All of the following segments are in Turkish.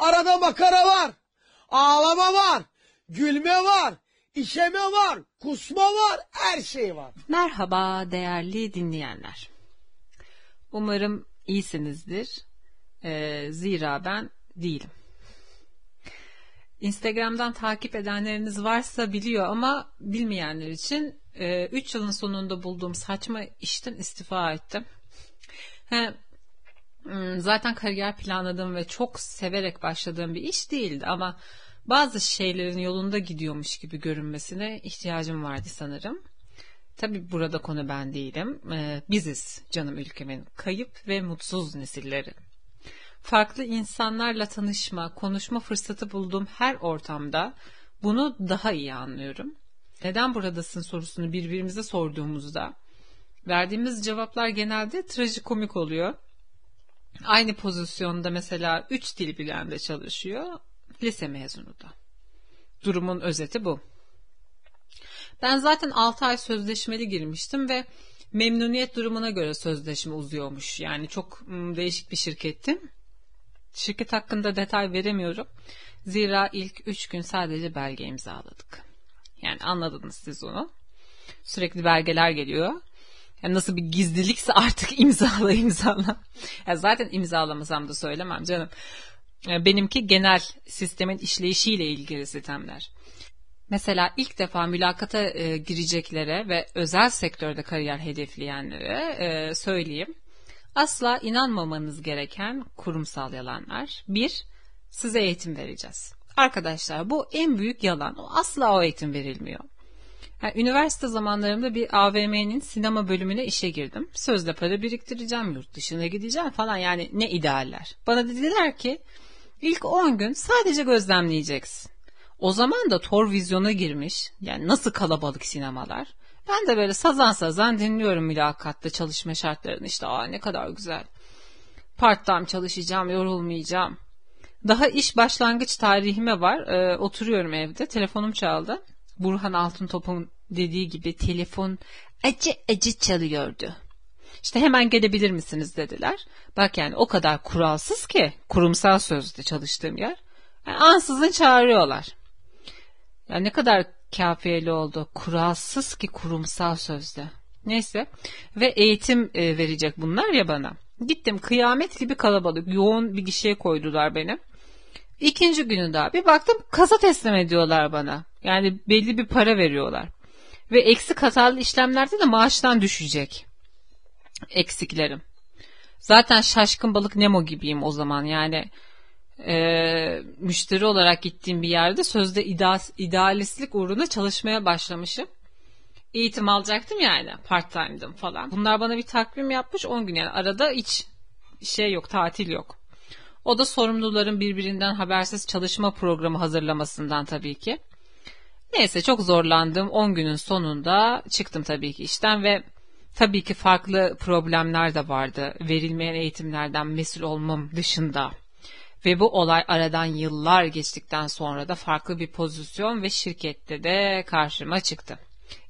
Arada makara var. Ağlama var. Gülme var. işeme var. Kusma var. Her şey var. Merhaba değerli dinleyenler. Umarım iyisinizdir. Ee, zira ben değilim. Instagram'dan takip edenleriniz varsa biliyor ama bilmeyenler için 3 e, yılın sonunda bulduğum saçma işten istifa ettim. He, zaten kariyer planladığım ve çok severek başladığım bir iş değildi ama bazı şeylerin yolunda gidiyormuş gibi görünmesine ihtiyacım vardı sanırım. Tabi burada konu ben değilim. Ee, biziz canım ülkemin kayıp ve mutsuz nesilleri. Farklı insanlarla tanışma, konuşma fırsatı bulduğum her ortamda bunu daha iyi anlıyorum. Neden buradasın sorusunu birbirimize sorduğumuzda verdiğimiz cevaplar genelde trajikomik oluyor. Aynı pozisyonda mesela 3 dil bilen de çalışıyor, lise mezunu da. Durumun özeti bu. Ben zaten 6 ay sözleşmeli girmiştim ve memnuniyet durumuna göre sözleşme uzuyormuş. Yani çok değişik bir şirketti. Şirket hakkında detay veremiyorum. Zira ilk 3 gün sadece belge imzaladık. Yani anladınız siz onu. Sürekli belgeler geliyor. Yani nasıl bir gizlilikse artık imzala imzala. Yani zaten imzalamasam da söylemem canım. Benimki genel sistemin işleyişiyle ilgili sistemler. Mesela ilk defa mülakata e, gireceklere ve özel sektörde kariyer hedefleyenlere e, söyleyeyim. Asla inanmamanız gereken kurumsal yalanlar. Bir, size eğitim vereceğiz. Arkadaşlar bu en büyük yalan. O asla o eğitim verilmiyor. Yani üniversite zamanlarımda bir AVM'nin sinema bölümüne işe girdim. Sözde para biriktireceğim, yurt dışına gideceğim falan yani ne idealler. Bana dediler ki ilk 10 gün sadece gözlemleyeceksin. O zaman da Tor vizyona girmiş. Yani nasıl kalabalık sinemalar. Ben de böyle sazan sazan dinliyorum mülakatta çalışma şartlarını. İşte aa ne kadar güzel. Part time çalışacağım, yorulmayacağım. Daha iş başlangıç tarihime var. Ee, oturuyorum evde. Telefonum çaldı. Burhan Altıntop'un dediği gibi telefon acı acı çalıyordu. İşte hemen gelebilir misiniz dediler. Bak yani o kadar kuralsız ki kurumsal sözde çalıştığım yer. Yani ansızın çağırıyorlar. Yani ne kadar kafiyeli oldu. Kuralsız ki kurumsal sözde. Neyse ve eğitim e, verecek bunlar ya bana. Gittim kıyamet gibi kalabalık yoğun bir gişeye koydular beni. İkinci günü daha bir baktım kasa teslim ediyorlar bana. Yani belli bir para veriyorlar. Ve eksik hatalı işlemlerde de maaştan düşecek. Eksiklerim. Zaten şaşkın balık Nemo gibiyim o zaman yani e, müşteri olarak gittiğim bir yerde sözde ideal, idealistlik uğruna çalışmaya başlamışım. Eğitim alacaktım yani part time'dım falan. Bunlar bana bir takvim yapmış 10 gün yani arada hiç şey yok tatil yok. O da sorumluların birbirinden habersiz çalışma programı hazırlamasından tabii ki. Neyse çok zorlandım. 10 günün sonunda çıktım tabii ki işten ve tabii ki farklı problemler de vardı. Verilmeyen eğitimlerden mesul olmam dışında. Ve bu olay aradan yıllar geçtikten sonra da farklı bir pozisyon ve şirkette de karşıma çıktı.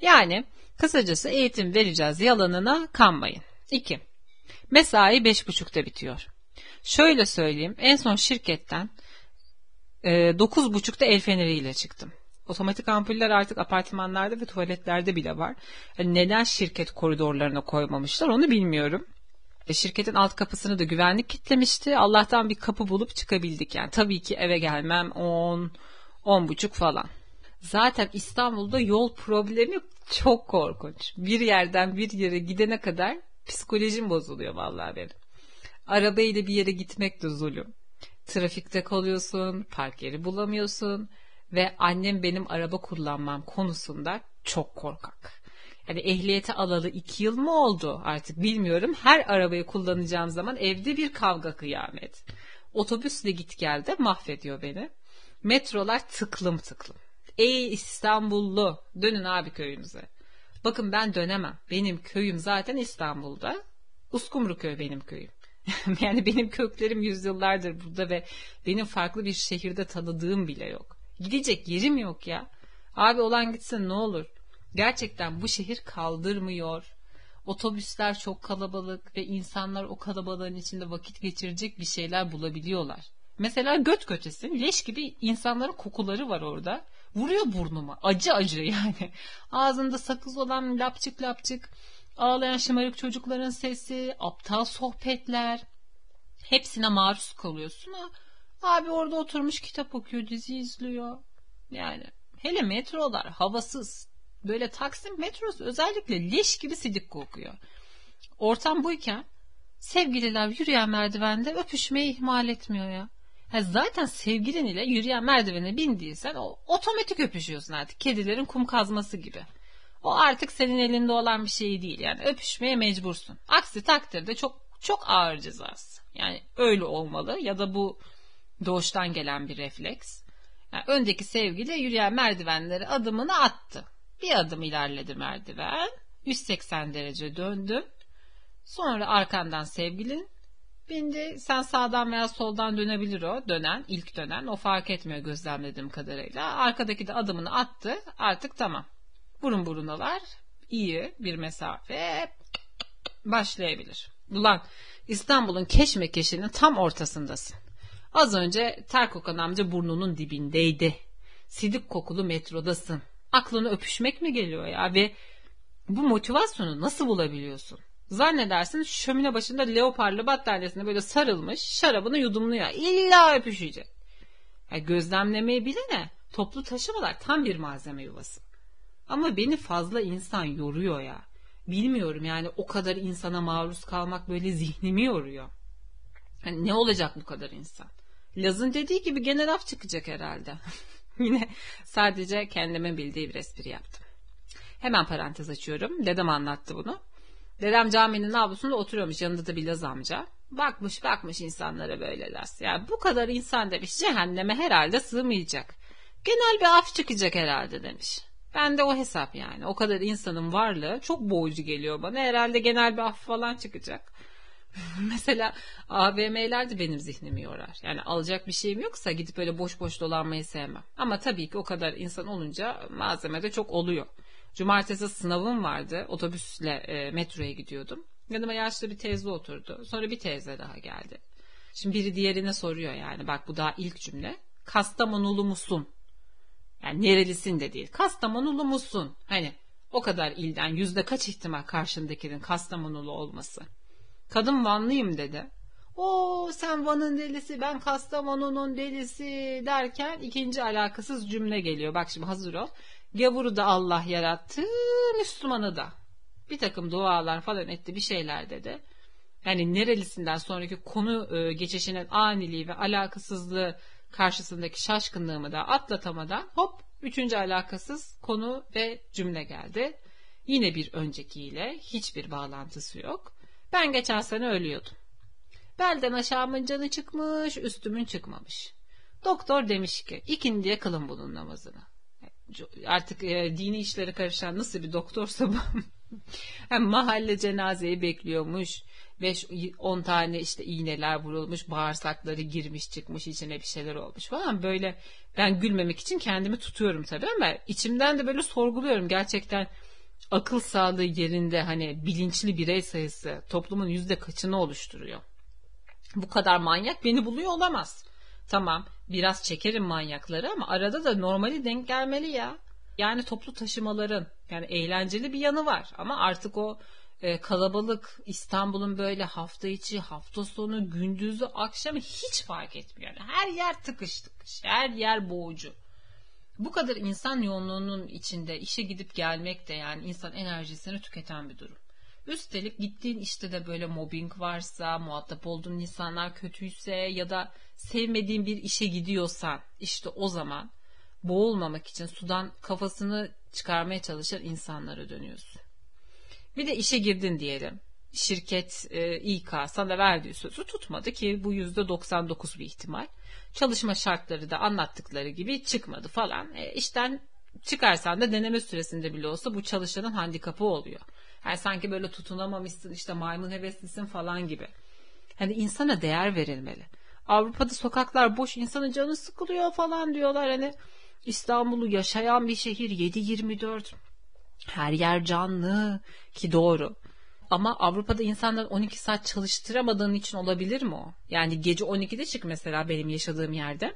Yani kısacası eğitim vereceğiz yalanına kanmayın. 2. Mesai 5.30'da bitiyor. Şöyle söyleyeyim en son şirketten e, 9.30'da el feneriyle çıktım. Otomatik ampuller artık apartmanlarda ve tuvaletlerde bile var. Yani neden şirket koridorlarına koymamışlar onu bilmiyorum. E, şirketin alt kapısını da güvenlik kitlemişti. Allah'tan bir kapı bulup çıkabildik yani. Tabii ki eve gelmem 10, 10 buçuk falan. Zaten İstanbul'da yol problemi çok korkunç. Bir yerden bir yere gidene kadar psikolojim bozuluyor vallahi benim. Arabayla bir yere gitmek de zulüm. Trafikte kalıyorsun, park yeri bulamıyorsun ve annem benim araba kullanmam konusunda çok korkak. Yani ehliyeti alalı iki yıl mı oldu artık bilmiyorum. Her arabayı kullanacağım zaman evde bir kavga kıyamet. Otobüsle git geldi mahvediyor beni. Metrolar tıklım tıklım. Ey İstanbullu dönün abi köyünüze. Bakın ben dönemem. Benim köyüm zaten İstanbul'da. Uskumru köy benim köyüm. yani benim köklerim yüzyıllardır burada ve benim farklı bir şehirde tanıdığım bile yok. Gidecek yerim yok ya. Abi olan gitsin ne olur. Gerçekten bu şehir kaldırmıyor. Otobüsler çok kalabalık ve insanlar o kalabalığın içinde vakit geçirecek bir şeyler bulabiliyorlar. Mesela göt götesin. Leş gibi insanların kokuları var orada. Vuruyor burnuma. Acı acı yani. Ağzında sakız olan lapçık lapçık. Ağlayan şımarık çocukların sesi. Aptal sohbetler. Hepsine maruz kalıyorsun. Ha, abi orada oturmuş kitap okuyor, dizi izliyor. Yani hele metrolar havasız. Böyle Taksim metrosu özellikle leş gibi sidik kokuyor. Ortam buyken sevgililer yürüyen merdivende öpüşmeyi ihmal etmiyor ya. Ha zaten sevgilin ile yürüyen merdivene bindiysen o otomatik öpüşüyorsun artık. Kedilerin kum kazması gibi. O artık senin elinde olan bir şey değil. Yani öpüşmeye mecbursun. Aksi takdirde çok çok ağır cezası. Yani öyle olmalı ya da bu doğuştan gelen bir refleks. Yani öndeki sevgili yürüyen merdivenleri adımını attı. Bir adım ilerledi merdiven. 180 derece döndüm. Sonra arkandan sevgilin bindi. Sen sağdan veya soldan dönebilir o. Dönen, ilk dönen. O fark etmiyor gözlemlediğim kadarıyla. Arkadaki de adımını attı. Artık tamam. Burun burunalar. iyi bir mesafe başlayabilir. Ulan İstanbul'un keşmekeşinin tam ortasındasın. Az önce ter kokan amca burnunun dibindeydi. Sidik kokulu metrodasın. Aklına öpüşmek mi geliyor ya ve bu motivasyonu nasıl bulabiliyorsun? Zannedersin şömine başında leoparlı battaniyesine böyle sarılmış şarabını yudumluyor. İlla öpüşecek. Ya gözlemlemeyi bilene toplu taşımalar tam bir malzeme yuvası. Ama beni fazla insan yoruyor ya. Bilmiyorum yani o kadar insana maruz kalmak böyle zihnimi yoruyor. Hani ne olacak bu kadar insan? Laz'ın dediği gibi genel af çıkacak herhalde. Yine sadece kendime bildiği bir espri yaptım. Hemen parantez açıyorum. Dedem anlattı bunu. Dedem caminin avlusunda oturuyormuş yanında da bir Laz amca. Bakmış bakmış insanlara böyle Laz. Yani bu kadar insan demiş cehenneme herhalde sığmayacak. Genel bir af çıkacak herhalde demiş. Ben de o hesap yani. O kadar insanın varlığı çok boğucu geliyor bana. Herhalde genel bir af falan çıkacak. Mesela AVM'ler de benim zihnimi yorar. Yani alacak bir şeyim yoksa gidip öyle boş boş dolanmayı sevmem. Ama tabii ki o kadar insan olunca malzeme de çok oluyor. Cumartesi sınavım vardı. Otobüsle e, metroya gidiyordum. Yanıma yaşlı bir teyze oturdu. Sonra bir teyze daha geldi. Şimdi biri diğerine soruyor yani. Bak bu daha ilk cümle. Kastamonulu musun? Yani nerelisin de değil. Kastamonulu musun? Hani o kadar ilden yüzde kaç ihtimal karşındakinin Kastamonulu olması. Kadın Vanlıyım dedi. O sen Van'ın delisi ben Kastamonu'nun delisi derken ikinci alakasız cümle geliyor. Bak şimdi hazır ol. Gavuru da Allah yarattı, Müslümanı da. Bir takım dualar falan etti, bir şeyler dedi. Yani nerelisinden sonraki konu e, geçişinin aniliği ve alakasızlığı karşısındaki şaşkınlığımı da atlatamadan hop üçüncü alakasız konu ve cümle geldi. Yine bir öncekiyle hiçbir bağlantısı yok. Ben geçen sene ölüyordum. Belden aşağımın canı çıkmış, üstümün çıkmamış. Doktor demiş ki ikindiye kılın bunun namazını. Artık e, dini işlere karışan nasıl bir doktorsa bu. Hem mahalle cenazeyi bekliyormuş. 5-10 tane işte iğneler vurulmuş, bağırsakları girmiş çıkmış, içine bir şeyler olmuş falan. Böyle ben gülmemek için kendimi tutuyorum tabii ama içimden de böyle sorguluyorum. Gerçekten akıl sağlığı yerinde hani bilinçli birey sayısı toplumun yüzde kaçını oluşturuyor? Bu kadar manyak beni buluyor olamaz. Tamam biraz çekerim manyakları ama arada da normali denk gelmeli ya. Yani toplu taşımaların yani eğlenceli bir yanı var ama artık o e, kalabalık İstanbul'un böyle hafta içi, hafta sonu, gündüzü, akşamı hiç fark etmiyor. Her yer tıkış tıkış, her yer boğucu. Bu kadar insan yoğunluğunun içinde işe gidip gelmek de yani insan enerjisini tüketen bir durum. Üstelik gittiğin işte de böyle mobbing varsa, muhatap olduğun insanlar kötüyse ya da sevmediğin bir işe gidiyorsan işte o zaman boğulmamak için sudan kafasını çıkarmaya çalışan insanlara dönüyorsun. Bir de işe girdin diyelim. Şirket e, İK sana verdiği sözü tutmadı ki bu yüzde 99 bir ihtimal. Çalışma şartları da anlattıkları gibi çıkmadı falan. E, işten çıkarsan da deneme süresinde bile olsa bu çalışanın handikapı oluyor. Yani sanki böyle tutunamamışsın işte maymun heveslisin falan gibi. Hani insana değer verilmeli. Avrupa'da sokaklar boş insanın canı sıkılıyor falan diyorlar. Hani İstanbul'u yaşayan bir şehir 7-24 her yer canlı ki doğru. Ama Avrupa'da insanların 12 saat çalıştıramadığın için olabilir mi o? Yani gece 12'de çık mesela benim yaşadığım yerde.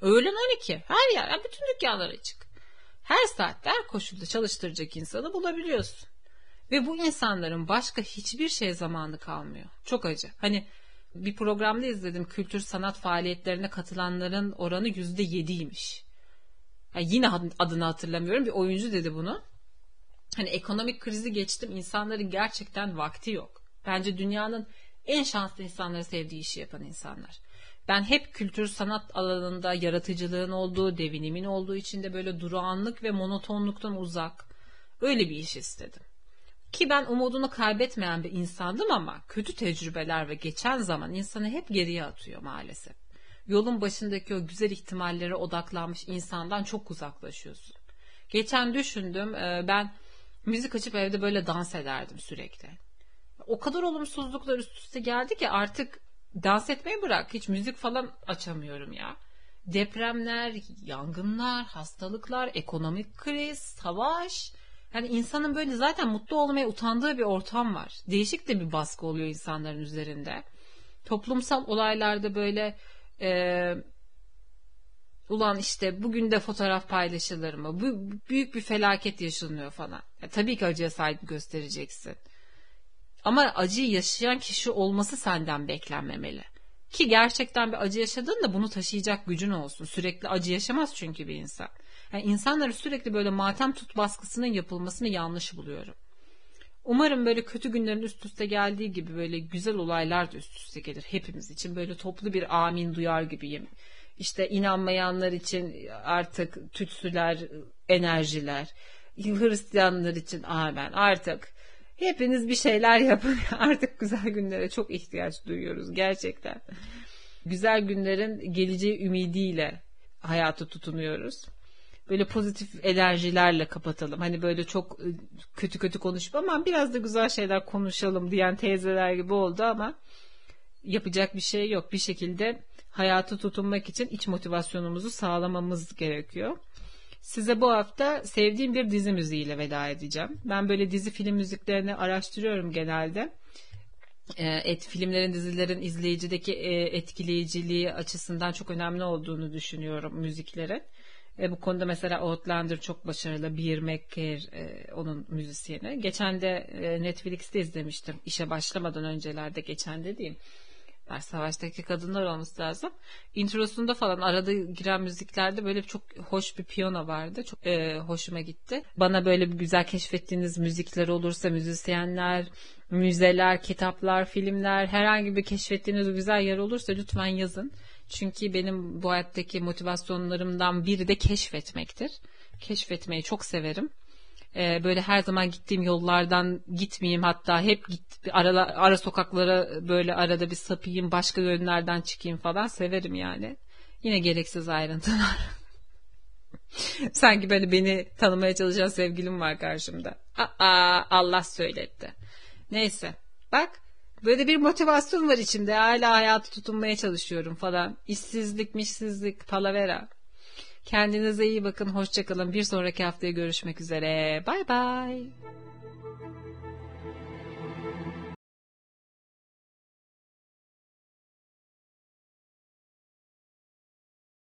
Öğlen 12. Her yer. Bütün dükkanlara çık. Her saatte her koşulda çalıştıracak insanı bulabiliyorsun. Ve bu insanların başka hiçbir şey zamanı kalmıyor. Çok acı. Hani bir programda izledim kültür sanat faaliyetlerine katılanların oranı yüzde yediymiş. Yani yine adını hatırlamıyorum bir oyuncu dedi bunu. Hani ekonomik krizi geçtim insanların gerçekten vakti yok. Bence dünyanın en şanslı insanları sevdiği işi yapan insanlar. Ben hep kültür sanat alanında yaratıcılığın olduğu, devinimin olduğu için de böyle durağanlık ve monotonluktan uzak öyle bir iş istedim. Ki ben umudunu kaybetmeyen bir insandım ama kötü tecrübeler ve geçen zaman insanı hep geriye atıyor maalesef. Yolun başındaki o güzel ihtimallere odaklanmış insandan çok uzaklaşıyorsun. Geçen düşündüm e, ben müzik açıp evde böyle dans ederdim sürekli. O kadar olumsuzluklar üst üste geldi ki artık dans etmeyi bırak. Hiç müzik falan açamıyorum ya. Depremler, yangınlar, hastalıklar, ekonomik kriz, savaş. Yani insanın böyle zaten mutlu olmaya utandığı bir ortam var. Değişik de bir baskı oluyor insanların üzerinde. Toplumsal olaylarda böyle e, ulan işte bugün de fotoğraf paylaşılır mı? Bu büyük bir felaket yaşanıyor falan. Ya, tabii ki acıya saygı göstereceksin. Ama acıyı yaşayan kişi olması senden beklenmemeli. Ki gerçekten bir acı yaşadığında bunu taşıyacak gücün olsun. Sürekli acı yaşamaz çünkü bir insan. Yani insanları sürekli böyle matem tut baskısının yapılmasını yanlış buluyorum. Umarım böyle kötü günlerin üst üste geldiği gibi böyle güzel olaylar da üst üste gelir hepimiz için. Böyle toplu bir amin duyar gibiyim. İşte inanmayanlar için artık tütsüler, enerjiler. Hristiyanlar için amen. Artık hepiniz bir şeyler yapın. Artık güzel günlere çok ihtiyaç duyuyoruz gerçekten. Güzel günlerin geleceği ümidiyle hayatı tutunuyoruz böyle pozitif enerjilerle kapatalım. Hani böyle çok ıı, kötü kötü konuşup ama biraz da güzel şeyler konuşalım diyen teyzeler gibi oldu ama yapacak bir şey yok. Bir şekilde hayatı tutunmak için iç motivasyonumuzu sağlamamız gerekiyor. Size bu hafta sevdiğim bir dizi müziğiyle veda edeceğim. Ben böyle dizi film müziklerini araştırıyorum genelde. Et filmlerin, dizilerin izleyicideki etkileyiciliği açısından çok önemli olduğunu düşünüyorum müziklerin. E, bu konuda mesela Outlander çok başarılı. Beer McCare e, onun müzisyeni. Geçen de e, Netflix'te izlemiştim. İşe başlamadan öncelerde geçen dediğim. Ben savaştaki kadınlar olması lazım. Introsunda falan arada giren müziklerde böyle çok hoş bir piyano vardı. Çok e, hoşuma gitti. Bana böyle bir güzel keşfettiğiniz müzikler olursa müzisyenler, müzeler, kitaplar, filmler herhangi bir keşfettiğiniz güzel yer olursa lütfen yazın. Çünkü benim bu hayattaki motivasyonlarımdan biri de keşfetmektir. Keşfetmeyi çok severim. Ee, böyle her zaman gittiğim yollardan gitmeyeyim hatta hep git ara, ara sokaklara böyle arada bir sapayım başka yönlerden çıkayım falan severim yani. Yine gereksiz ayrıntılar. Sanki böyle beni tanımaya çalışan sevgilim var karşımda. Aa, Allah söyletti. Neyse. Bak Böyle bir motivasyon var içimde. Hala hayatı tutunmaya çalışıyorum falan. İşsizlik, mişsizlik, palavera. Kendinize iyi bakın. Hoşçakalın. Bir sonraki haftaya görüşmek üzere. Bay bay.